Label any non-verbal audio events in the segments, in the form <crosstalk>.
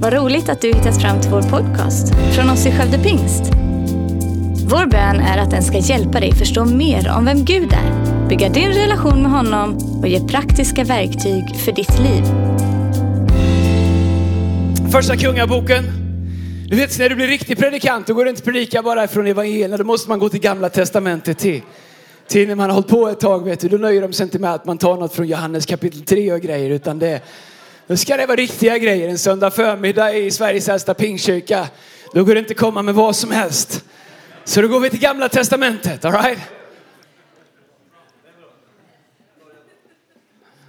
Vad roligt att du hittat fram till vår podcast från oss i Skövde Pingst. Vår bön är att den ska hjälpa dig förstå mer om vem Gud är, bygga din relation med honom och ge praktiska verktyg för ditt liv. Första Kungaboken. Du vet när du blir riktig predikant då går det inte att predika bara från evangelierna. Då måste man gå till gamla testamentet till. Till när man har hållit på ett tag vet du. Då nöjer de sig inte med att man tar något från Johannes kapitel 3 och grejer. Utan det, nu ska det vara riktiga grejer. En söndag förmiddag i Sveriges äldsta pingkyrka. Då går det inte att komma med vad som helst. Så då går vi till gamla testamentet. alright?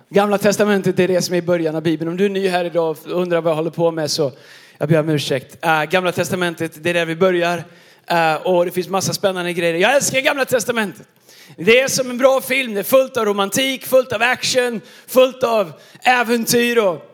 Gamla testamentet är det som är i början av Bibeln. Om du är ny här idag och undrar vad jag håller på med så jag ber om ursäkt. Uh, gamla testamentet, det är där vi börjar. Uh, och det finns massa spännande grejer. Jag älskar gamla testamentet. Det är som en bra film. Det är fullt av romantik, fullt av action, fullt av äventyr. Och,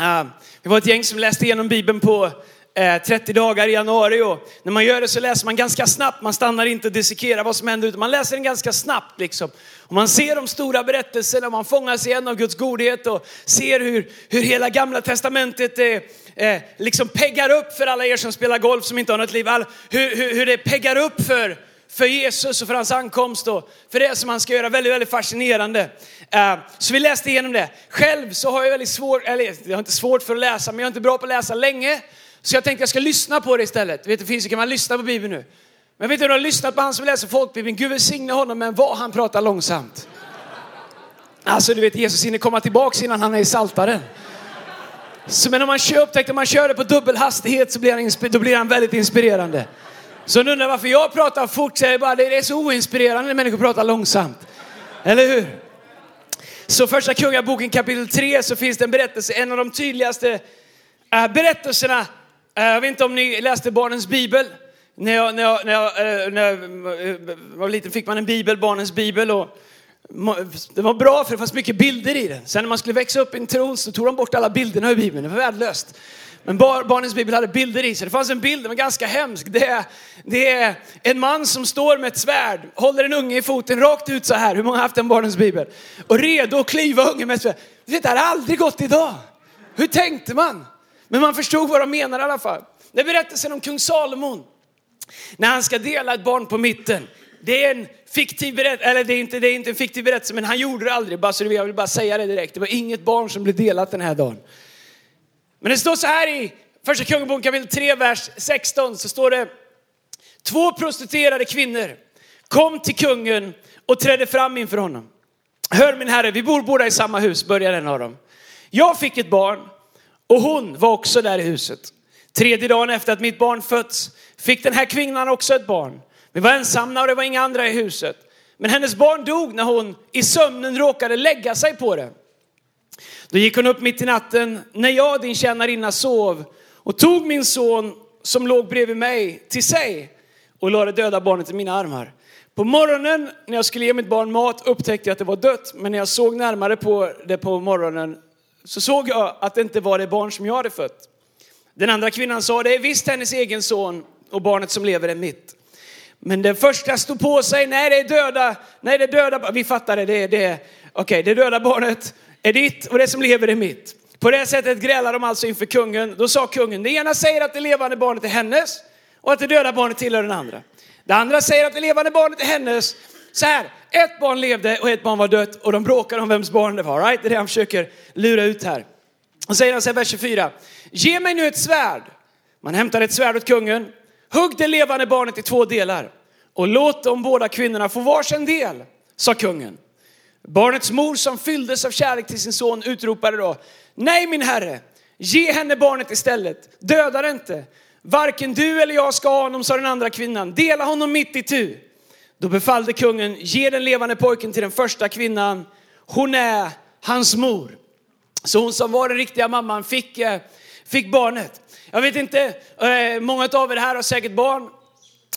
Ah, vi var ett gäng som läste igenom Bibeln på eh, 30 dagar i januari och när man gör det så läser man ganska snabbt. Man stannar inte och dissekerar vad som händer utan man läser den ganska snabbt liksom. Och man ser de stora berättelserna och man fångas igen av Guds godhet och ser hur, hur hela gamla testamentet är, eh, liksom peggar upp för alla er som spelar golf som inte har något liv. All, hur, hur, hur det peggar upp för, för Jesus och för hans ankomst och för det som han ska göra. Väldigt, väldigt fascinerande. Eh, så vi läste igenom det. Själv så har jag väldigt svårt, eller jag har inte svårt för att läsa, men jag är inte bra på att läsa länge. Så jag tänkte jag ska lyssna på det istället. Vet, det finns ju, kan man lyssna på Bibeln nu? Men vet du, du har lyssnat på han som läser folkbibeln. Gud välsigne honom, men vad han pratar långsamt. Alltså du vet, Jesus hinner komma tillbaks innan han är i saltaren. Så, men om man kör, upptäckte om man kör det på dubbel hastighet så blir han, då blir han väldigt inspirerande. Så nu undrar varför jag pratar fort, så är det bara det är så oinspirerande när människor pratar långsamt. Eller hur? Så första Kungaboken kapitel 3 så finns det en berättelse, en av de tydligaste äh, berättelserna. Äh, jag vet inte om ni läste barnens bibel. När jag, när jag, när jag, äh, när jag var liten fick man en bibel, barnens bibel. Och det var bra för det fanns mycket bilder i den. Sen när man skulle växa upp i en tron så tog de bort alla bilderna ur bibeln. Det var värdelöst. Men barnens bibel hade bilder i sig. Det fanns en bild, den var ganska hemsk. Det är, det är en man som står med ett svärd, håller en unge i foten rakt ut så här. Hur många har haft en barnens bibel? Och redo att klyva ungen med ett svärd. Det har aldrig gått idag. Hur tänkte man? Men man förstod vad de menade i alla fall. Det är berättelsen om kung Salomon. När han ska dela ett barn på mitten. Det är en fiktiv berättelse, eller det är, inte, det är inte en fiktiv berättelse, men han gjorde det aldrig. Bara så jag vill bara säga det direkt. Det var inget barn som blev delat den här dagen. Men det står så här i första Kungaboken kapitel 3, vers 16, så står det två prostituerade kvinnor kom till kungen och trädde fram inför honom. Hör min herre, vi bor båda i samma hus, börjar en av dem. Jag fick ett barn och hon var också där i huset. Tredje dagen efter att mitt barn fötts fick den här kvinnan också ett barn. Vi var ensamma och det var inga andra i huset. Men hennes barn dog när hon i sömnen råkade lägga sig på det. Då gick hon upp mitt i natten när jag, din tjänarinna, sov och tog min son som låg bredvid mig till sig och lade det döda barnet i mina armar. På morgonen när jag skulle ge mitt barn mat upptäckte jag att det var dött, men när jag såg närmare på det på morgonen så såg jag att det inte var det barn som jag hade fött. Den andra kvinnan sa, det är visst hennes egen son och barnet som lever är mitt. Men den första stod på sig, nej det är döda, nej det är döda, vi fattar det, det är det, okej okay, det döda barnet är ditt och det som lever är mitt. På det sättet grälar de alltså inför kungen. Då sa kungen, det ena säger att det levande barnet är hennes och att det döda barnet tillhör den andra. Det andra säger att det levande barnet är hennes. Så här, ett barn levde och ett barn var dött och de bråkar om vems barn det var. Right? Det är det han försöker lura ut här. Och säger han så här, vers 24. Ge mig nu ett svärd. Man hämtar ett svärd åt kungen. Hugg det levande barnet i två delar och låt de båda kvinnorna få varsin del, sa kungen. Barnets mor som fylldes av kärlek till sin son utropade då, nej min herre, ge henne barnet istället, döda det inte. Varken du eller jag ska ha honom, sa den andra kvinnan, dela honom mitt i tu. Då befallde kungen, ge den levande pojken till den första kvinnan, hon är hans mor. Så hon som var den riktiga mamman fick, eh, fick barnet. Jag vet inte, eh, många av er här har säkert barn.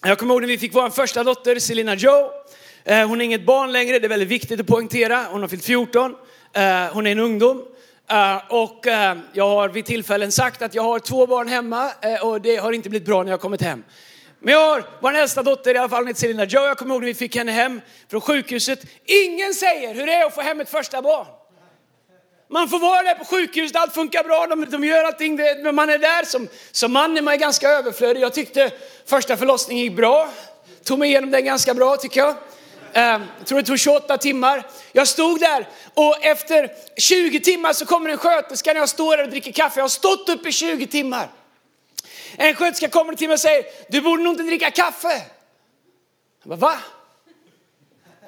Jag kommer ihåg när vi fick vår första dotter, Selina Joe. Eh, hon är inget barn längre, det är väldigt viktigt att poängtera. Hon har fyllt 14, eh, hon är en ungdom. Och jag har vid tillfällen sagt att jag har två barn hemma och det har inte blivit bra när jag kommit hem. Men jag har vår äldsta dotter, i alla fall hon heter Selina Joe. Jag kommer ihåg när vi fick henne hem från sjukhuset. Ingen säger hur det är att få hem ett första barn. Man får vara där på sjukhuset, allt funkar bra, de, de gör allting. Det, men man är där som, som man är man ganska överflödig. Jag tyckte första förlossningen gick bra. Tog mig igenom den ganska bra tycker jag. Eh, jag tror det tog 28 timmar. Jag stod där och efter 20 timmar så kommer en sköterska när jag står där och dricker kaffe. Jag har stått upp i 20 timmar. En sköterska kommer till mig och säger, du borde nog inte dricka kaffe. Jag bara, va?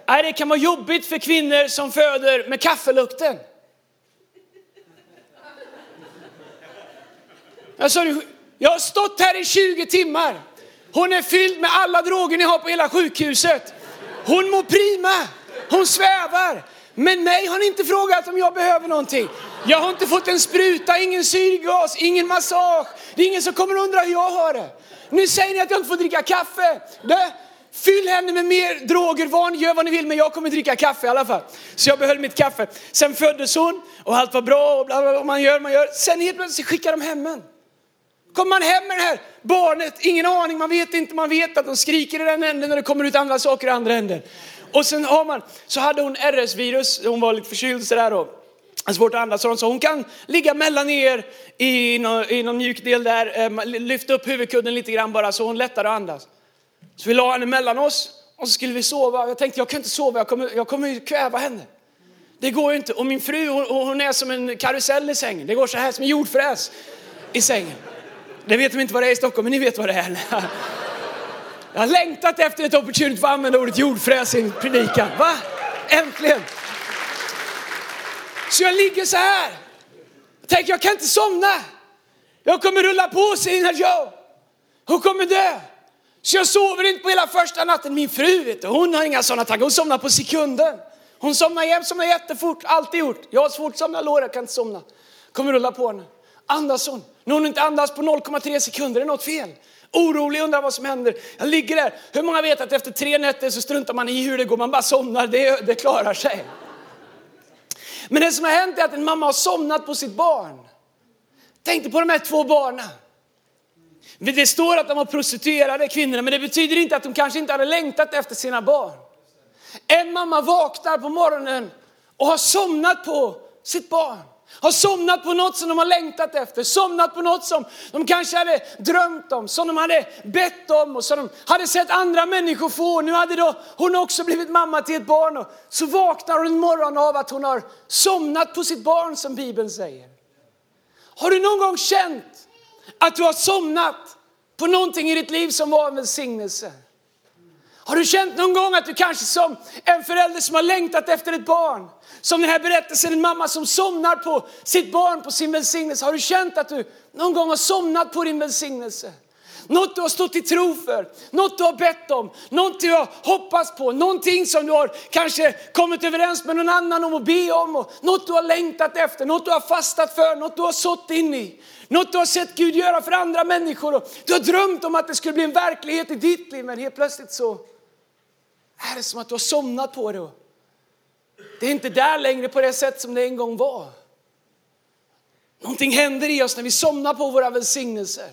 Nej, det kan vara jobbigt för kvinnor som föder med kaffelukten. Jag sa, jag har stått här i 20 timmar. Hon är fylld med alla droger ni har på hela sjukhuset. Hon mår prima, hon svävar. Men mig har ni inte frågat om jag behöver någonting. Jag har inte fått en spruta, ingen syrgas, ingen massage. Det är ingen som kommer undra hur jag har det. Nu säger ni att jag inte får dricka kaffe. Det, fyll henne med mer droger, vad gör vad ni vill, men jag kommer dricka kaffe i alla fall. Så jag behöll mitt kaffe. Sen föddes hon och allt var bra och bla bla, bla man gör, man gör. Sen helt plötsligt skickar de hem en. Kommer man hem med det här barnet, ingen aning, man vet inte, man vet att de skriker i den änden och det kommer ut andra saker i andra änden. Och sen har man, så hade hon RS-virus, hon var lite förkyld sådär då. Alltså Svårt att andas så hon kan ligga mellan er i någon, i någon mjuk del där, ehm, lyfta upp huvudkudden lite grann bara så hon lättare att andas. Så vi la henne mellan oss och så skulle vi sova. Jag tänkte jag kan inte sova, jag kommer, jag kommer kväva henne. Det går ju inte. Och min fru hon, hon är som en karusell i sängen. Det går så här som en jordfräs i sängen. Det vet de inte vad det är i Stockholm, men ni vet vad det är. Jag har längtat efter ett opportunity för att använda ordet jordfräs i en predikan. Va? Äntligen! Så jag ligger så här. Jag tänker jag kan inte somna. Jag kommer rulla på, Sina Joe. Hon kommer dö. Så jag sover inte på hela första natten. Min fru, vet du, hon har inga sådana tankar. Hon somnar på sekunden. Hon somnar jämt, somnar jättefort, alltid gjort. Jag har svårt att somna, lår, jag kan inte somna. Kommer rulla på henne. Andas hon. När hon inte andas på 0,3 sekunder, är det något fel? Orolig, undrar vad som händer. Jag ligger där. Hur många vet att efter tre nätter så struntar man i hur det går, man bara somnar, det, det klarar sig. Men det som har hänt är att en mamma har somnat på sitt barn. Tänk på de här två barnen. Det står att de var prostituerade kvinnorna, men det betyder inte att de kanske inte hade längtat efter sina barn. En mamma vaknar på morgonen och har somnat på sitt barn. Har somnat på något som de har längtat efter, somnat på något som de kanske hade drömt om, som de hade bett om och som de hade sett andra människor få. Nu hade då hon också blivit mamma till ett barn och så vaknar hon en morgon av att hon har somnat på sitt barn som Bibeln säger. Har du någon gång känt att du har somnat på någonting i ditt liv som var en välsignelse? Har du känt någon gång att du kanske som en förälder som har längtat efter ett barn, som den här berättelsen, en mamma som somnar på sitt barn, på sin välsignelse. Har du känt att du någon gång har somnat på din välsignelse? Något du har stått i tro för, något du har bett om, något du har hoppats på, någonting som du har kanske kommit överens med någon annan om att be om, och något du har längtat efter, något du har fastat för, något du har sått in i. Något du har sett Gud göra för andra människor och du har drömt om att det skulle bli en verklighet i ditt liv men helt plötsligt så är det som att du har somnat på det. Det är inte där längre på det sätt som det en gång var. Någonting händer i oss när vi somnar på våra välsignelser.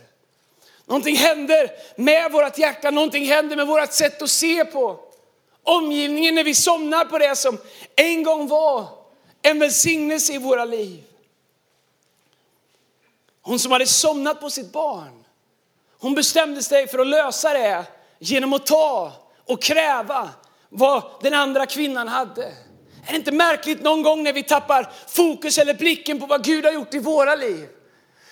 Någonting händer med vårt hjärta, någonting händer med vårt sätt att se på omgivningen när vi somnar på det som en gång var en välsignelse i våra liv. Hon som hade somnat på sitt barn, hon bestämde sig för att lösa det genom att ta och kräva vad den andra kvinnan hade. Är det inte märkligt någon gång när vi tappar fokus eller blicken på vad Gud har gjort i våra liv?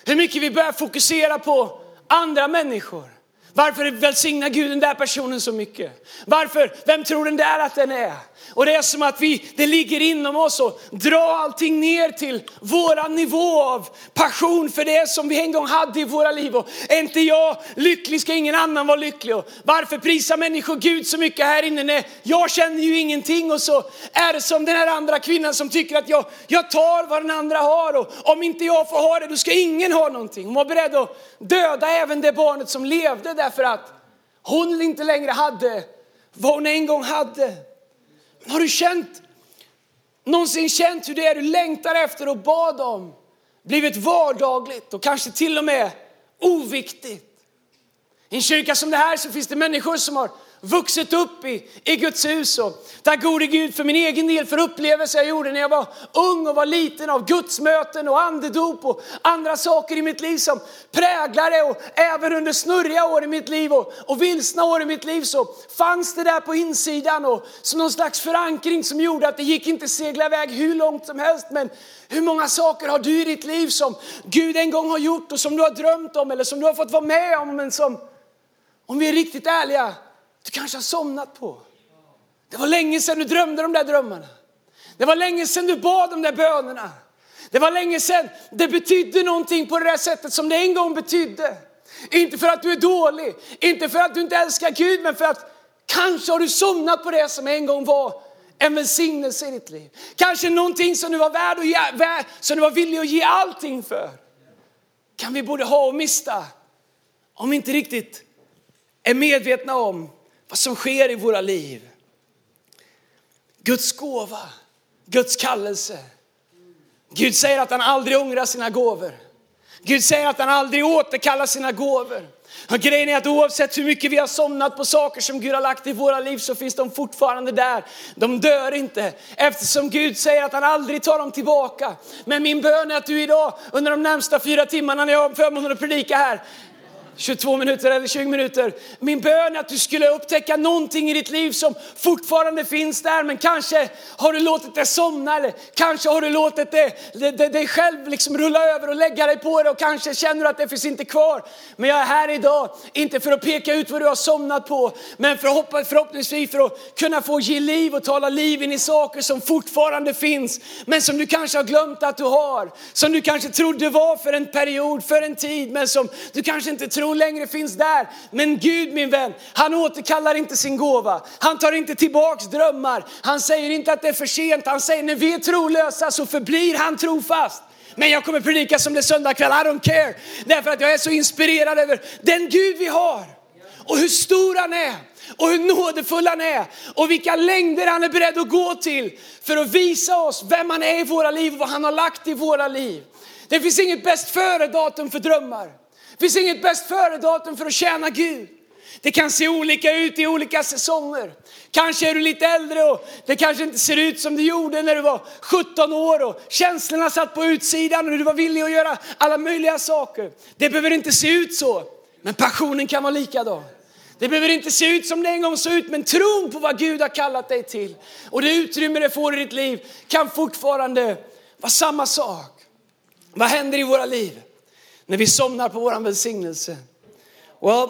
Hur mycket vi börjar fokusera på andra människor. Varför välsignar Gud den där personen så mycket? Varför, vem tror den där att den är? Och det är som att vi, det ligger inom oss och dra allting ner till våran nivå av passion för det som vi en gång hade i våra liv. Och är inte jag lycklig ska ingen annan vara lycklig. Och varför prisar människor Gud så mycket här inne? Nej, jag känner ju ingenting och så är det som den här andra kvinnan som tycker att jag, jag tar vad den andra har och om inte jag får ha det då ska ingen ha någonting. Hon var beredd att döda även det barnet som levde där därför att hon inte längre hade vad hon en gång hade. Har du känt, någonsin känt hur det är du längtar efter och bad om blivit vardagligt och kanske till och med oviktigt? I en kyrka som det här så finns det människor som har vuxit upp i, i Guds hus. Och tack gode Gud för min egen del, för upplevelser jag gjorde när jag var ung och var liten av Guds möten och andedop och andra saker i mitt liv som präglade. Och även under snurriga år i mitt liv och, och vilsna år i mitt liv så fanns det där på insidan och som någon slags förankring som gjorde att det gick inte segla iväg hur långt som helst. Men hur många saker har du i ditt liv som Gud en gång har gjort och som du har drömt om eller som du har fått vara med om men som, om vi är riktigt ärliga, du kanske har somnat på. Det var länge sedan du drömde de där drömmarna. Det var länge sedan du bad de där bönerna. Det var länge sedan det betydde någonting på det där sättet som det en gång betydde. Inte för att du är dålig, inte för att du inte älskar Gud, men för att kanske har du somnat på det som en gång var en välsignelse i ditt liv. Kanske någonting som du var värd och ge, som du var villig att ge allting för. Kan vi både ha och mista om vi inte riktigt är medvetna om vad som sker i våra liv. Guds gåva, Guds kallelse. Gud säger att han aldrig ångrar sina gåvor. Gud säger att han aldrig återkallar sina gåvor. Och grejen är att oavsett hur mycket vi har somnat på saker som Gud har lagt i våra liv så finns de fortfarande där. De dör inte eftersom Gud säger att han aldrig tar dem tillbaka. Men min bön är att du idag under de närmsta fyra timmarna när jag har förmånen att predika här 22 minuter eller 20 minuter. Min bön är att du skulle upptäcka någonting i ditt liv som fortfarande finns där, men kanske har du låtit det somna eller kanske har du låtit det, det, det, dig själv liksom rulla över och lägga dig på det och kanske känner du att det finns inte kvar. Men jag är här idag, inte för att peka ut vad du har somnat på, men för förhoppningsvis för att kunna få ge liv och tala liv in i saker som fortfarande finns, men som du kanske har glömt att du har. Som du kanske trodde var för en period, för en tid, men som du kanske inte tror tro längre finns där. Men Gud min vän, han återkallar inte sin gåva. Han tar inte tillbaks drömmar. Han säger inte att det är för sent. Han säger när vi är trolösa så förblir han trofast. Men jag kommer predika som det är söndag kväll, I don't care. Därför att jag är så inspirerad över den Gud vi har. Och hur stor han är och hur nådefull han är och vilka längder han är beredd att gå till för att visa oss vem han är i våra liv och vad han har lagt i våra liv. Det finns inget bäst före datum för drömmar. Det finns inget bäst före-datum för att tjäna Gud. Det kan se olika ut i olika säsonger. Kanske är du lite äldre och det kanske inte ser ut som det gjorde när du var 17 år och känslorna satt på utsidan och du var villig att göra alla möjliga saker. Det behöver inte se ut så, men passionen kan vara likadan. Det behöver inte se ut som det en gång såg ut, men tron på vad Gud har kallat dig till och det utrymme det får i ditt liv kan fortfarande vara samma sak. Vad händer i våra liv? När vi somnar på våran välsignelse. Well,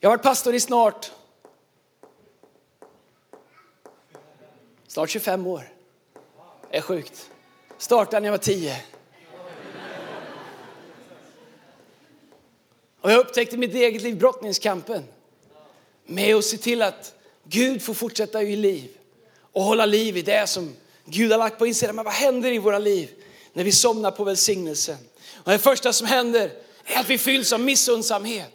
jag har varit pastor i snart, snart 25 år. Det är sjukt. Startade när jag var 10. Och jag upptäckte mitt eget liv, brottningskampen. Med att se till att Gud får fortsätta i liv och hålla liv i det som Gud har lagt på insidan. Men vad händer i våra liv när vi somnar på välsignelsen? Och det första som händer är att vi fylls av missundsamhet.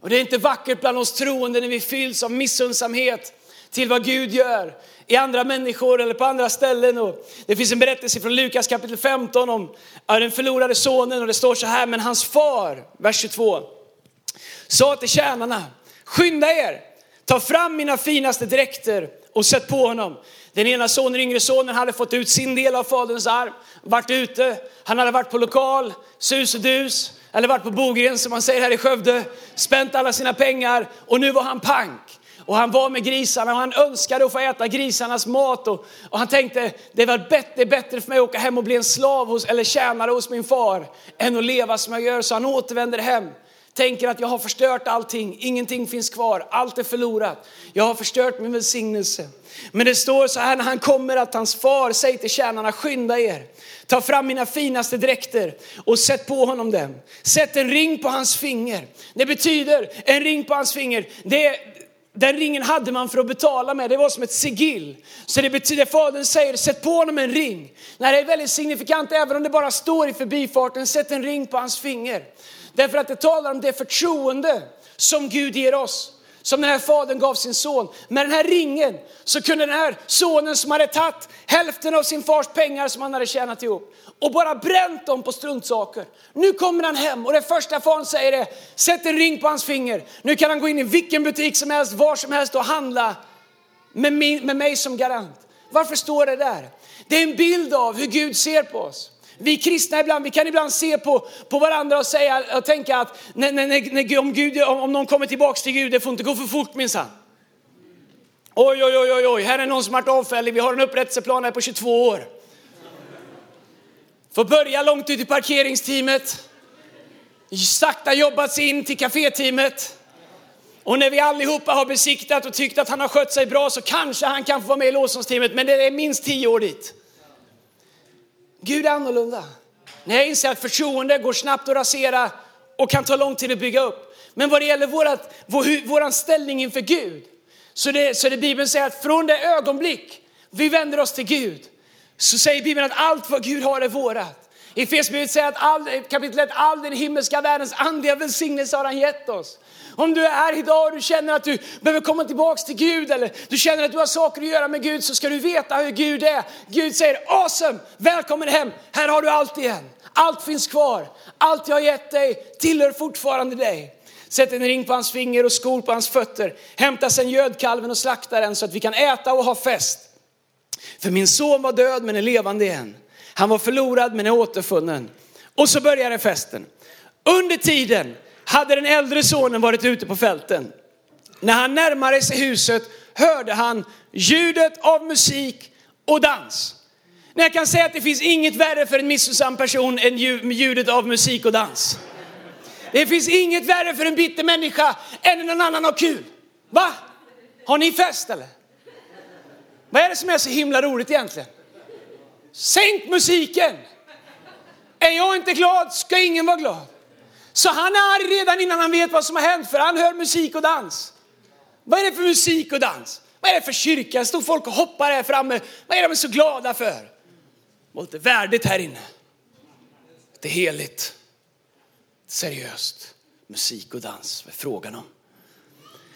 Och det är inte vackert bland oss troende när vi fylls av missundsamhet till vad Gud gör i andra människor eller på andra ställen. Och det finns en berättelse från Lukas kapitel 15 om den förlorade sonen och det står så här, men hans far, vers 22, sa till tjänarna, skynda er, ta fram mina finaste dräkter och sätt på honom. Den ena sonen, yngre sonen, hade fått ut sin del av faderns arm, varit ute, han hade varit på lokal, sus och dus, eller varit på Bogren som man säger här i Skövde, spänt alla sina pengar och nu var han pank. Och han var med grisarna och han önskade att få äta grisarnas mat. Och, och han tänkte, det är bättre, bättre för mig att åka hem och bli en slav hos, eller tjänare hos min far, än att leva som jag gör. Så han återvänder hem tänker att jag har förstört allting, ingenting finns kvar, allt är förlorat. Jag har förstört min välsignelse. Men det står så här när han kommer att hans far säger till tjänarna, skynda er. Ta fram mina finaste dräkter och sätt på honom dem. Sätt en ring på hans finger. Det betyder en ring på hans finger. Det, den ringen hade man för att betala med, det var som ett sigill. Så det betyder, fadern säger, sätt på honom en ring. Nej, det är väldigt signifikant, även om det bara står i förbifarten, sätt en ring på hans finger. Därför att det talar om det förtroende som Gud ger oss som den här fadern gav sin son. Med den här ringen så kunde den här sonen som hade tagit hälften av sin fars pengar som han hade tjänat ihop och bara bränt dem på struntsaker. Nu kommer han hem och det första fadern säger är, sätt en ring på hans finger. Nu kan han gå in i vilken butik som helst, var som helst och handla med, min, med mig som garant. Varför står det där? Det är en bild av hur Gud ser på oss. Vi kristna ibland, vi kan ibland se på, på varandra och, säga, och tänka att när, när, när, om, Gud, om någon kommer tillbaks till Gud, det får inte gå för fort minsann. Oj, oj, oj, oj, oj, här är någon som varit avfällig, vi har en upprättelseplan här på 22 år. Får börja långt ut i parkeringsteamet, sakta jobbat sig in till kaféteamet. Och när vi allihopa har besiktat och tyckt att han har skött sig bra så kanske han kan få vara med i lovsångsteamet, men det är minst tio år dit. Gud är annorlunda. När jag inser att förtroende går snabbt att rasera och kan ta lång tid att bygga upp. Men vad det gäller vårat, vår, vår ställning inför Gud, så det, så det Bibeln säger att från det ögonblick vi vänder oss till Gud, så säger Bibeln att allt vad Gud har är vårat. I Efesierbrevet säger att all, kapitel 1, all den himmelska världens andliga välsignelse har han gett oss. Om du är här idag och du känner att du behöver komma tillbaks till Gud eller du känner att du har saker att göra med Gud så ska du veta hur Gud är. Gud säger awesome, välkommen hem, här har du allt igen. Allt finns kvar, allt jag har gett dig tillhör fortfarande dig. Sätt en ring på hans finger och skor på hans fötter. Hämta sen gödkalven och slakta den så att vi kan äta och ha fest. För min son var död men är levande igen. Han var förlorad men är återfunnen. Och så började festen. Under tiden hade den äldre sonen varit ute på fälten. När han närmade sig huset hörde han ljudet av musik och dans. Men jag kan säga att det finns inget värre för en missunnsam person än ljudet av musik och dans. Det finns inget värre för en bitter människa än när någon annan har kul. Va? Har ni fest eller? Vad är det som är så himla roligt egentligen? Sänk musiken! Är jag inte glad ska ingen vara glad. Så han är arg redan innan han vet vad som har hänt för han hör musik och dans. Vad är det för musik och dans? Vad är det för kyrka? Står folk och hoppar här framme. Vad är de så glada för? Det var lite värdigt här inne. Det är heligt. Seriöst. Musik och dans, vad är frågan om?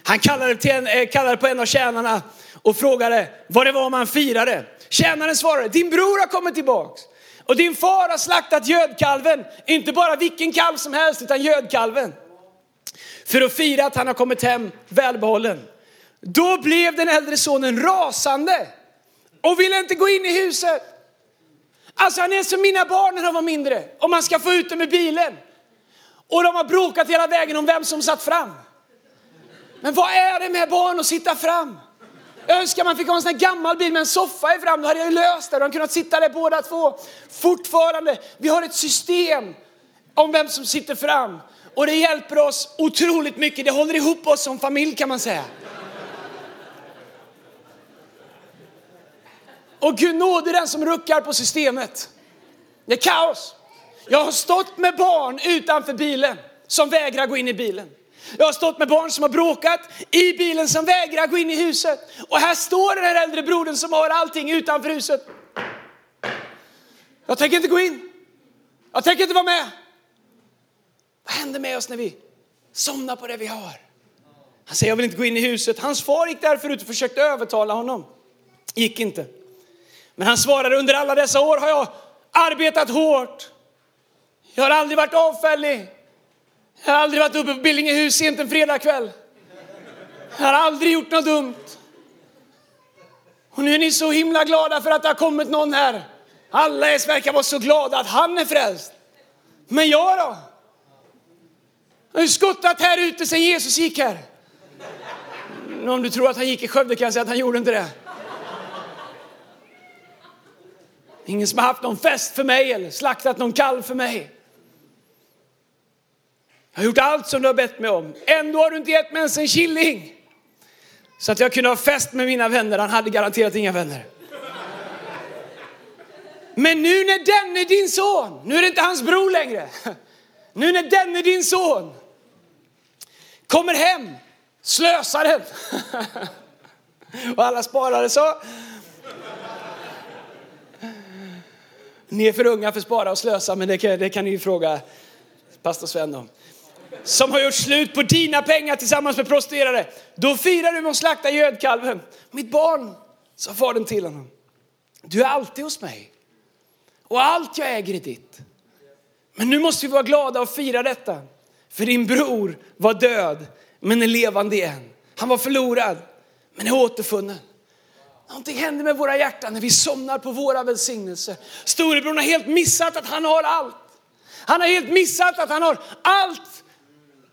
Han kallade, till en, eh, kallade på en av tjänarna och frågade vad det var man firade. Tjänaren svarade, din bror har kommit tillbaks. Och din far har slaktat gödkalven, inte bara vilken kalv som helst utan gödkalven. För att fira att han har kommit hem välbehållen. Då blev den äldre sonen rasande och ville inte gå in i huset. Alltså han är som mina barn när de var mindre och man ska få ut dem i bilen. Och de har bråkat hela vägen om vem som satt fram. Men vad är det med barn att sitta fram? Jag önskar man fick ha en sån här gammal bil med en soffa i fram. Då hade jag löst det. De hade kunnat sitta där båda två. Fortfarande, vi har ett system om vem som sitter fram. Och det hjälper oss otroligt mycket. Det håller ihop oss som familj kan man säga. Och Gud nåde den som ruckar på systemet. Det är kaos. Jag har stått med barn utanför bilen som vägrar gå in i bilen. Jag har stått med barn som har bråkat i bilen som vägrar gå in i huset. Och här står den här äldre brodern som har allting utanför huset. Jag tänker inte gå in. Jag tänker inte vara med. Vad händer med oss när vi somnar på det vi har? Han säger jag vill inte gå in i huset. Hans far gick där förut och försökte övertala honom. Gick inte. Men han svarade under alla dessa år har jag arbetat hårt. Jag har aldrig varit avfällig. Jag har aldrig varit uppe på Billingehus sent en fredagkväll. Jag har aldrig gjort något dumt. Och nu är ni så himla glada för att det har kommit någon här. Alla verkar vara så glada att han är frälst. Men jag då? Jag har ju skottat här ute sedan Jesus gick här. Om du tror att han gick i Skövde kan jag säga att han gjorde inte det. Ingen som har haft någon fest för mig eller slaktat någon kalv för mig. Jag har gjort allt som du har bett mig om. Ändå har du inte gett mig ens en killing. Så att jag kunde ha fest med mina vänner. Han hade garanterat inga vänner. Men nu när den är din son, nu är det inte hans bror längre. Nu när den är din son kommer hem, slösar den. <laughs> Och alla sparare sa. Ni är för unga för att spara och slösa, men det kan, det kan ni fråga pastor Sven om som har gjort slut på dina pengar tillsammans med prostituerade. Då firar du med att slakta gödkalven. Mitt barn, sa fadern till honom. Du är alltid hos mig och allt jag äger är ditt. Men nu måste vi vara glada och fira detta. För din bror var död men är levande igen. Han var förlorad men är återfunnen. Någonting händer med våra hjärtan när vi somnar på våra välsignelser. Storebror har helt missat att han har allt. Han har helt missat att han har allt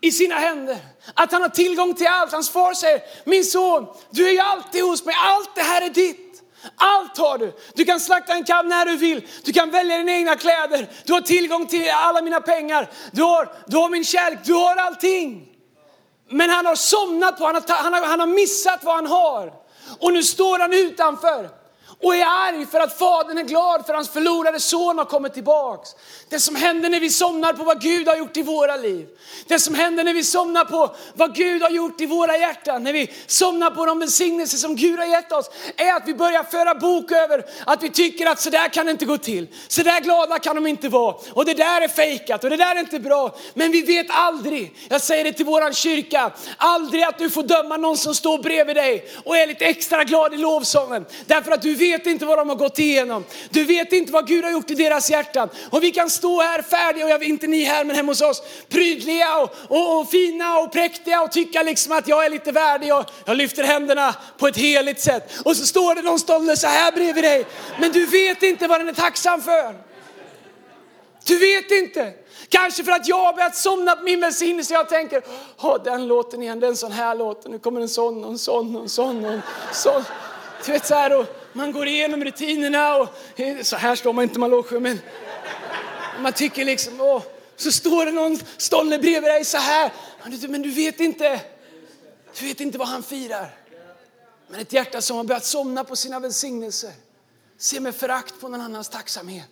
i sina händer. Att han har tillgång till allt. Hans far säger, min son, du är ju alltid hos mig. Allt det här är ditt. Allt har du. Du kan slakta en kalv när du vill. Du kan välja dina egna kläder. Du har tillgång till alla mina pengar. Du har, du har min kärlek. Du har allting. Men han har somnat på, han har, han har, han har missat vad han har. Och nu står han utanför och är arg för att fadern är glad för hans förlorade son har kommit tillbaks. Det som händer när vi somnar på vad Gud har gjort i våra liv. Det som händer när vi somnar på vad Gud har gjort i våra hjärtan. När vi somnar på de välsignelser som Gud har gett oss. Är att vi börjar föra bok över att vi tycker att så där kan det inte gå till. Så där glada kan de inte vara. Och det där är fejkat och det där är inte bra. Men vi vet aldrig, jag säger det till våran kyrka, aldrig att du får döma någon som står bredvid dig och är lite extra glad i lovsången. Därför att du vet vet inte vad de har gått igenom. Du vet inte vad Gud har gjort i deras hjärtan. Och vi kan stå här färdiga, och jag vet inte ni här men hemma hos oss, prydliga och, och, och, fina och präktiga och tycka liksom att jag är lite värdig och jag lyfter händerna på ett heligt sätt. Och så står det någon stolle så här bredvid dig. Men du vet inte vad den är tacksam för. Du vet inte. Kanske för att jag har börjat somna på min välsignelse. Jag tänker, oh, den låten igen, det är en sån här låt. Nu kommer en sån och en sån och en sån och en sån. Du vet så här, och man går igenom rutinerna och eh, så här står man inte man lågsjung, men man tycker liksom, åh, så står det någon stolle bredvid dig så här. Men du vet inte, du vet inte vad han firar. Men ett hjärta som har börjat somna på sina välsignelser, ser med förakt på någon annans tacksamhet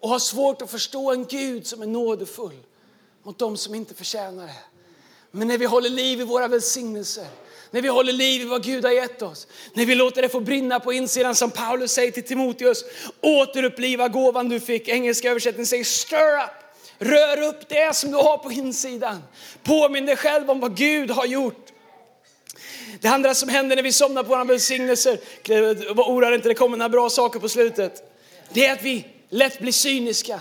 och har svårt att förstå en Gud som är nådefull mot dem som inte förtjänar det. Men när vi håller liv i våra välsignelser när vi håller liv i vad Gud har gett oss. När vi låter det få brinna på insidan som Paulus säger till Timoteus. Återuppliva gåvan du fick. Engelska översättningen säger stir up. Rör upp det som du har på insidan. Påminn dig själv om vad Gud har gjort. Det andra som händer när vi somnar på våra välsignelser, oroa inte, det kommer några bra saker på slutet. Det är att vi lätt blir cyniska.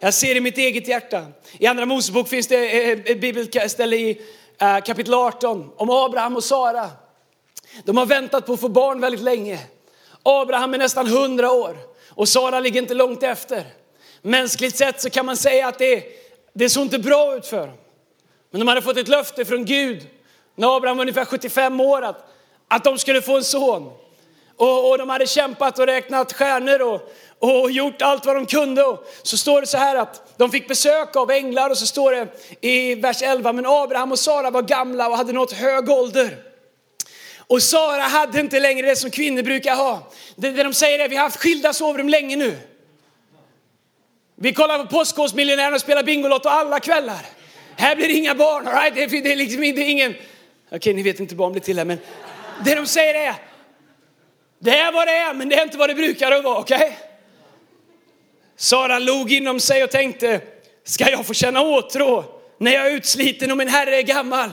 Jag ser i mitt eget hjärta. I andra Mosebok finns det ett bibelställe i Eh, kapitel 18 om Abraham och Sara. De har väntat på att få barn väldigt länge. Abraham är nästan 100 år och Sara ligger inte långt efter. Mänskligt sett så kan man säga att det, det såg inte bra ut för dem. Men de hade fått ett löfte från Gud när Abraham var ungefär 75 år att, att de skulle få en son. Och, och de hade kämpat och räknat stjärnor och, och gjort allt vad de kunde. Och så står det så här att de fick besök av änglar och så står det i vers 11, men Abraham och Sara var gamla och hade nått hög ålder. Och Sara hade inte längre det som kvinnor brukar ha. Det, det de säger är vi har haft skilda sovrum länge nu. Vi kollar på Postkodmiljonären och spelar Bingolotto alla kvällar. Här blir det inga barn, all right? det, det är liksom det är ingen... Okej, ni vet inte vad barn blir till här, men det de säger är det är vad det är, men det är inte vad det brukar vara, okej? Okay? Sara log inom sig och tänkte, ska jag få känna åtrå när jag är utsliten och min herre är gammal?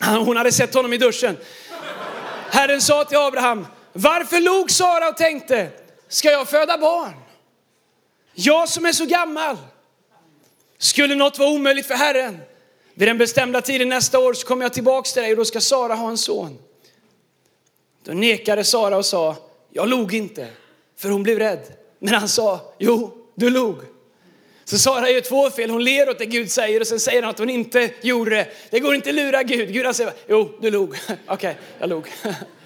Hon hade sett honom i duschen. Herren sa till Abraham, varför log Sara och tänkte, ska jag föda barn? Jag som är så gammal. Skulle något vara omöjligt för Herren? Vid den bestämda tiden nästa år så kommer jag tillbaks till dig och då ska Sara ha en son. Då nekade Sara och sa, jag log inte, för hon blev rädd. Men han sa, jo, du log. Så Sara gör två fel. Hon ler åt det Gud säger och sen säger han att hon inte gjorde det. Det går inte att lura Gud. Gud säger, jo, du log. <laughs> Okej, okay, jag log. <laughs>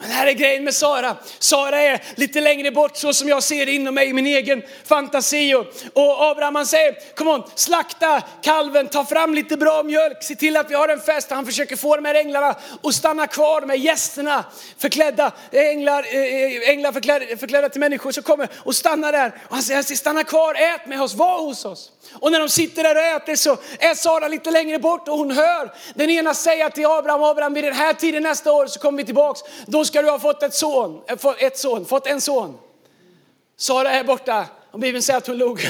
Men här är grejen med Sara. Sara är lite längre bort så som jag ser det inom mig i min egen fantasi. Och, och Abraham han säger, kom on, slakta kalven, ta fram lite bra mjölk, se till att vi har en fest. Han försöker få de här änglarna att stanna kvar, de här gästerna, förklädda eh, änglar, eh, änglar förklädda, förklädda till människor som kommer och stannar där. Och han säger, stanna kvar, ät med oss, var hos oss. Och när de sitter där och äter så är Sara lite längre bort och hon hör den ena säga till Abraham, Abraham vid den här tiden nästa år så kommer vi tillbaks. Då ska du ha fått ett son, eh, ett son, fått en son. Sara är borta och Bibeln säger att hon log.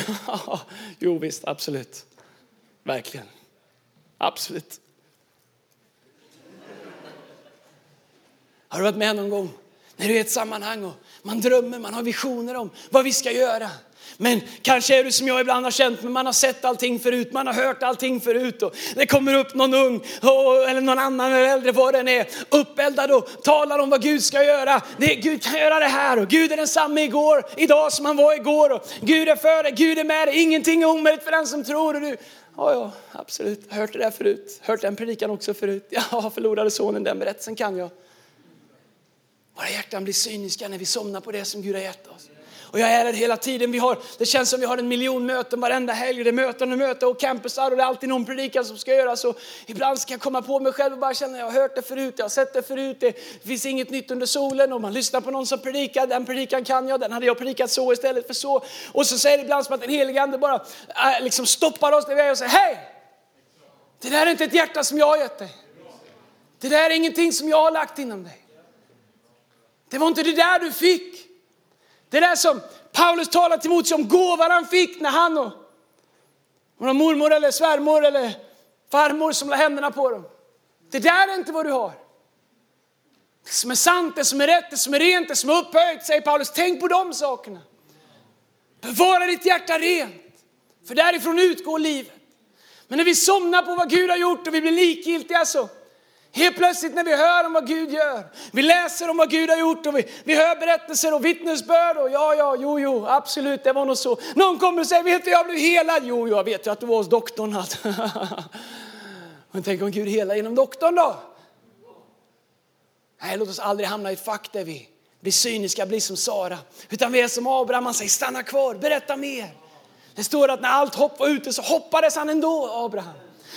<laughs> jo visst, absolut. Verkligen. Absolut. Har du varit med någon gång när du är i ett sammanhang och man drömmer, man har visioner om vad vi ska göra. Men kanske är du som jag ibland har känt, men man har sett allting förut, man har hört allting förut. Och det kommer upp någon ung eller någon annan eller äldre, vad den är, uppeldad och talar om vad Gud ska göra. Det, Gud kan göra det här och Gud är densamme igår, idag som han var igår. Och Gud är för dig, Gud är med dig, ingenting är omöjligt för den som tror. Och du, Ja, ja, absolut. Jag har hört det där förut. Hört den predikan också förut. <laughs> Ja, förlorade sonen, den berättelsen kan jag. Våra hjärtan blir cyniska när vi somnar på det som Gud har gett oss. Och jag är här hela tiden. Vi har, det känns som vi har en miljon möten varenda helg. Det är möten och möten och campusar och det är alltid någon predikan som ska göras. Och ibland ska jag komma på mig själv och bara känna, jag har hört det förut, jag har sett det förut. Det finns inget nytt under solen. Och man lyssnar på någon som predikar, den predikan kan jag, den hade jag predikat så istället för så. Och så säger det ibland som att den helige ande bara äh, liksom stoppar oss när vi är och säger, hej! Det där är inte ett hjärta som jag har gett dig. Det där är ingenting som jag har lagt inom dig. Det var inte det där du fick. Det där som Paulus talar till Timoteus om, gåvan han fick när han och, och mormor eller svärmor eller farmor som la händerna på dem. Det där är inte vad du har. Det som är sant, det som är rätt, det som är rent, det som är upphöjt, säger Paulus. Tänk på de sakerna. Bevara ditt hjärta rent, för därifrån utgår livet. Men när vi somnar på vad Gud har gjort och vi blir likgiltiga så Helt plötsligt när vi hör om vad Gud gör, vi läser om vad Gud har gjort och vi, vi hör berättelser och vittnesbörd och ja, ja, jo, jo, absolut, det var nog så. Någon kommer och säger, vet du, jag blev helad. Jo, jag vet ju att du var hos doktorn. <laughs> Men tänk om Gud helar genom doktorn då? Nej, låt oss aldrig hamna i ett fack där vi blir cyniska, blir som Sara. Utan vi är som Abraham, han säger stanna kvar, berätta mer. Det står att när allt hopp var ute så hoppades han ändå, Abraham.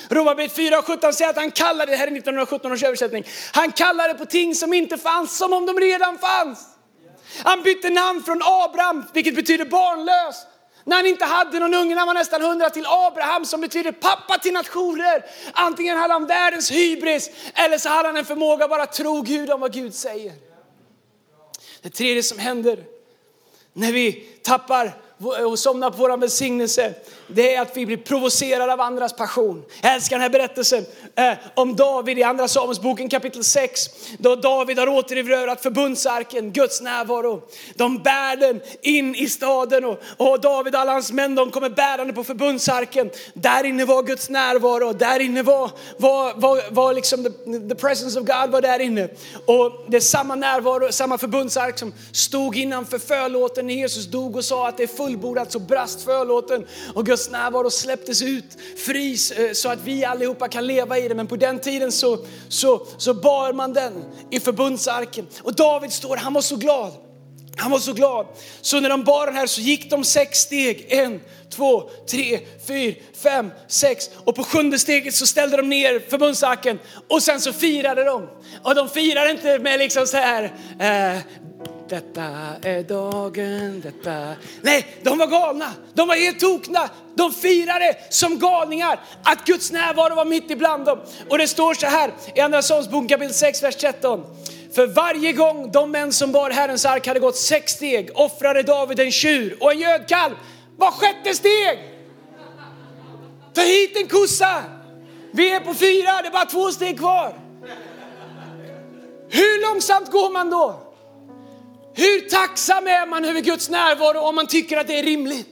Romarbrevet 4 och 17 säger att han kallade, det här är 1917 års översättning, han kallade på ting som inte fanns som om de redan fanns. Han bytte namn från Abraham, vilket betyder barnlös, när han inte hade någon unge, när han var nästan hundra, till Abraham som betyder pappa till nationer. Antingen hade han världens hybris eller så hade han en förmåga att bara tro Gud om vad Gud säger. Det tredje som händer när vi tappar och somnar på vår välsignelse, det är att vi blir provocerade av andras passion. Jag älskar den här berättelsen eh, om David i Andra Samuelsboken kapitel 6. Då David har återerövrat förbundsarken, Guds närvaro. De bär den in i staden och, och David och alla hans män de kommer bärande på förbundsarken. Där inne var Guds närvaro, där inne var, var, var, var liksom the, the presence of God var där inne. Och det är samma närvaro, samma förbundsark som stod innanför förlåten när Jesus dog och sa att det är fullbordat så brast förlåten och Guds närvaro släpptes ut fri eh, så att vi allihopa kan leva i det. Men på den tiden så, så, så bar man den i förbundsarken. Och David står, han var så glad. Han var så glad. Så när de bar den här så gick de sex steg. En, två, tre, fyra, fem, sex. Och på sjunde steget så ställde de ner förbundsarken och sen så firade de. Och de firade inte med liksom så här, eh, detta är dagen, detta... Nej, de var galna. De var helt tokna. De firade som galningar att Guds närvaro var mitt ibland dem. Och det står så här i Andra Sångsboken kapitel 6, vers 13. För varje gång de män som bar Herrens ark hade gått sex steg offrade David en tjur och en gödkalv. Var sjätte steg! Ta hit en kossa! Vi är på fyra, det är bara två steg kvar. Hur långsamt går man då? Hur tacksam är man över Guds närvaro om man tycker att det är rimligt?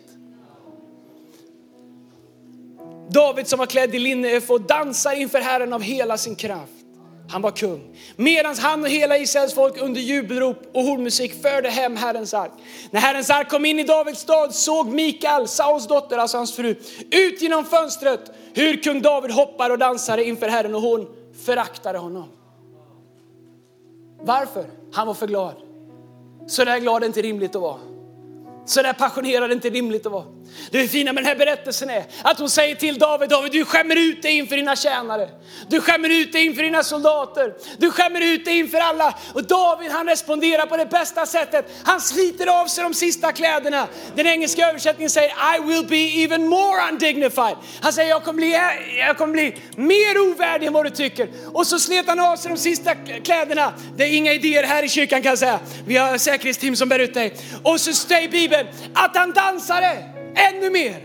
David som var klädd i linne och dansar inför Herren av hela sin kraft. Han var kung. Medan han och hela Israels folk under jubelrop och hornmusik förde hem Herrens ark. När Herrens ark kom in i Davids stad såg Mikael, Sauls dotter, alltså hans fru, ut genom fönstret hur kung David hoppade och dansade inför Herren och hon föraktade honom. Varför? Han var för glad. Så där glad är inte rimligt att vara. Så där passionerad är inte rimligt att vara. Det fina med den här berättelsen är att hon säger till David, David du skämmer ut dig inför dina tjänare. Du skämmer ut dig inför dina soldater. Du skämmer ut dig inför alla. Och David han responderar på det bästa sättet. Han sliter av sig de sista kläderna. Den engelska översättningen säger I will be even more undignified. Han säger jag kommer bli, jag kommer bli mer ovärdig än vad du tycker. Och så slet han av sig de sista kläderna. Det är inga idéer här i kyrkan kan jag säga. Vi har säkerhetsteam som bär ut dig. Och så säger Bibeln att han dansade ännu mer.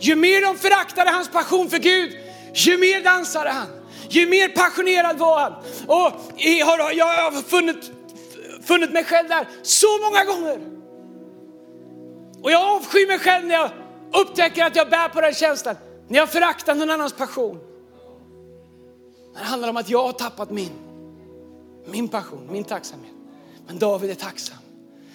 Ju mer de föraktade hans passion för Gud, ju mer dansade han, ju mer passionerad var han. Och jag har, jag har funnit, funnit mig själv där så många gånger. Och jag avskyr mig själv när jag upptäcker att jag bär på den känslan. När jag föraktar någon annans passion. Det handlar om att jag har tappat min. Min passion, min tacksamhet. Men David är tacksam.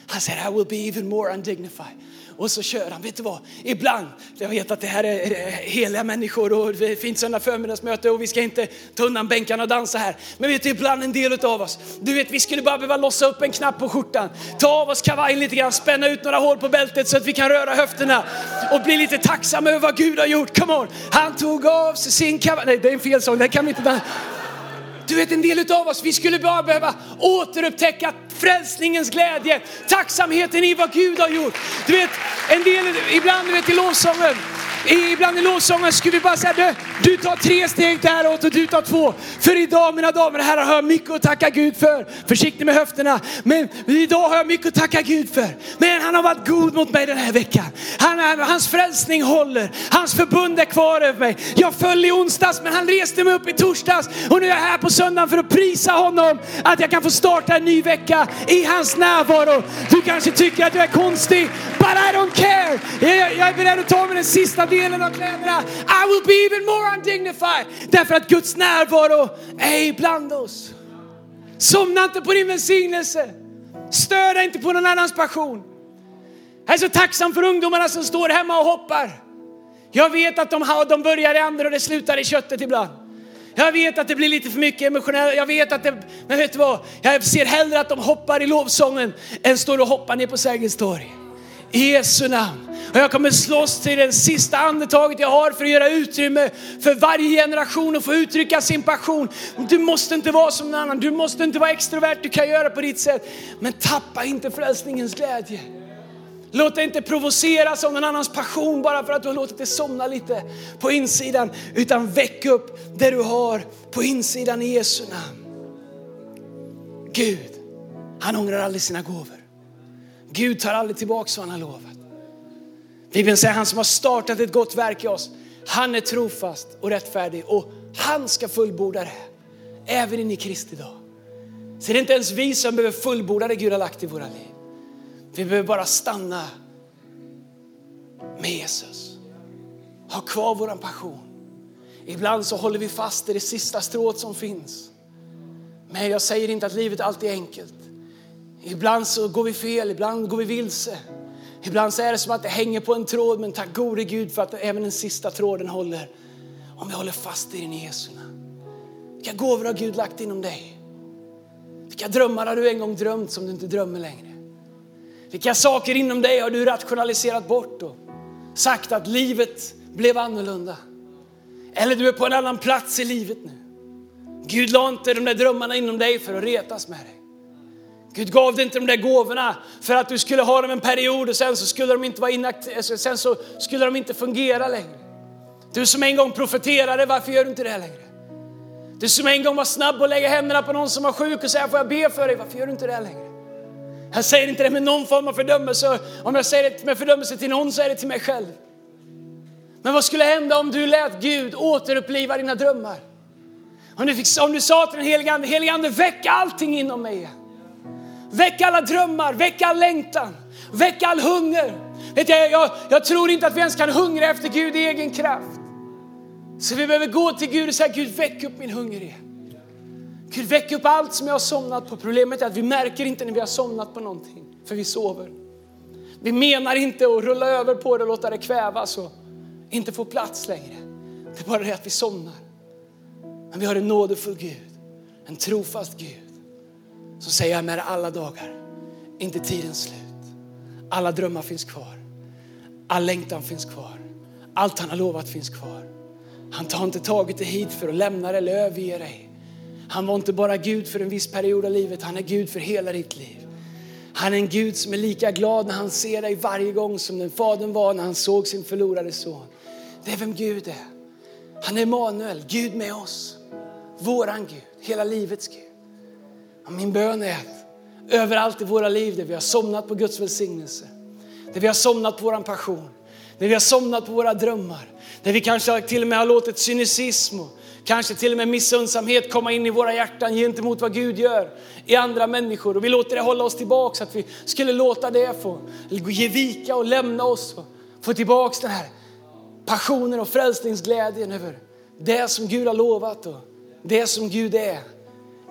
Han säger I will be even more undignified. Och så kör han. Vet du vad? Ibland, jag vet att det här är heliga människor och det finns fint söndag förmiddagsmöte och vi ska inte ta undan bänkarna och dansa här. Men vet du, ibland en del av oss, du vet vi skulle bara behöva lossa upp en knapp på skjortan, ta av oss kavajen lite grann, spänna ut några hål på bältet så att vi kan röra höfterna och bli lite tacksamma över vad Gud har gjort. Come on! Han tog av sig sin kavaj, nej det är en fel sång, Den kan vi inte du vet en del av oss, vi skulle bara behöva återupptäcka frälsningens glädje, tacksamheten i vad Gud har gjort. Du vet, en del, ibland du vet i lovsången, Ibland i lovsången skulle vi bara säga, du, du tar tre steg däråt och du tar två. För idag mina damer och herrar har jag mycket att tacka Gud för. Försiktig med höfterna. Men idag har jag mycket att tacka Gud för. Men han har varit god mot mig den här veckan. Han, hans frälsning håller. Hans förbund är kvar över mig. Jag föll i onsdags men han reste mig upp i torsdags. Och nu är jag här på söndagen för att prisa honom. Att jag kan få starta en ny vecka i hans närvaro. Du kanske tycker att jag är konstig. But I don't care. Jag, jag är beredd att ta mig den sista delen av kläderna. I will be even more undignified. Därför att Guds närvaro är ibland oss. Somna inte på din välsignelse. Stör dig inte på någon annans passion. Jag är så tacksam för ungdomarna som står hemma och hoppar. Jag vet att de, har, de börjar i andra och det slutar i köttet ibland. Jag vet att det blir lite för mycket emotionellt. Jag vet att det, men vet du vad? Jag ser hellre att de hoppar i lovsången än står och hoppar ner på Sergels torg. I Jesu namn. Och jag kommer slåss till det sista andetaget jag har för att göra utrymme för varje generation att få uttrycka sin passion. Du måste inte vara som någon annan, du måste inte vara extrovert, du kan göra på ditt sätt. Men tappa inte frälsningens glädje. Låt dig inte provoceras av någon annans passion bara för att du har låtit det somna lite på insidan. Utan väck upp det du har på insidan i Jesu namn. Gud, han ångrar aldrig sina gåvor. Gud tar aldrig tillbaka vad han har lovat. Bibeln säger han som har startat ett gott verk i oss, han är trofast och rättfärdig och han ska fullborda det. Även in i Kristi dag. Så det är inte ens vi som behöver fullborda det Gud har lagt i våra liv. Vi behöver bara stanna med Jesus. Ha kvar våran passion. Ibland så håller vi fast i det sista strået som finns. Men jag säger inte att livet alltid är enkelt. Ibland så går vi fel, ibland går vi vilse. Ibland så är det som att det hänger på en tråd, men tack gode Gud för att även den sista tråden håller. Om vi håller fast i den i Jesu namn. Vilka gåvor har Gud lagt inom dig? Vilka drömmar har du en gång drömt som du inte drömmer längre? Vilka saker inom dig har du rationaliserat bort och sagt att livet blev annorlunda? Eller du är på en annan plats i livet nu. Gud la inte de där drömmarna inom dig för att retas med dig. Gud gav dig inte de där gåvorna för att du skulle ha dem en period och sen så skulle de inte, vara inakt- eh, sen så skulle de inte fungera längre. Du som en gång profeterade, varför gör du inte det längre? Du som en gång var snabb att lägga händerna på någon som var sjuk och säga, får jag be för dig? Varför gör du inte det längre? Jag säger inte det med någon form av fördömelse. Om jag säger det med fördömelse till någon så är det till mig själv. Men vad skulle hända om du lät Gud återuppliva dina drömmar? Om du, fick, om du sa till den helige Ande, helige Ande väck allting inom mig igen. Väck alla drömmar, väck all längtan, väck all hunger. Vet jag, jag, jag tror inte att vi ens kan hungra efter Gud i egen kraft. Så vi behöver gå till Gud och säga, Gud väck upp min hunger igen. Gud väck upp allt som jag har somnat på. Problemet är att vi märker inte när vi har somnat på någonting, för vi sover. Vi menar inte att rulla över på det och låta det kvävas och inte få plats längre. Det är bara det att vi somnar. Men vi har en nådefull Gud, en trofast Gud så säger jag med alla dagar, inte tidens slut. Alla drömmar finns kvar. All längtan finns kvar. Allt han har lovat finns kvar. Han har inte tagit dig hit för att lämna dig eller överge dig. Han var inte bara Gud för en viss period av livet, han är Gud för hela ditt liv. Han är en Gud som är lika glad när han ser dig varje gång som den fadern var när han såg sin förlorade son. Det är vem Gud är. Han är Emanuel, Gud med oss. Våran Gud, hela livets Gud. Min bön är att överallt i våra liv där vi har somnat på Guds välsignelse, där vi har somnat på vår passion, där vi har somnat på våra drömmar. där vi kanske till och med har låtit cynism och kanske till och med missunnsamhet komma in i våra hjärtan gentemot vad Gud gör i andra människor. Och vi låter det hålla oss tillbaks, att vi skulle låta det få ge vika och lämna oss och få tillbaks den här passionen och frälsningsglädjen över det som Gud har lovat och det som Gud är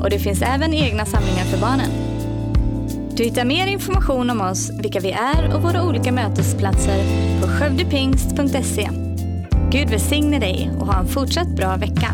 och det finns även egna samlingar för barnen. Du hittar mer information om oss, vilka vi är och våra olika mötesplatser på skövdepingst.se. Gud välsigne dig och ha en fortsatt bra vecka.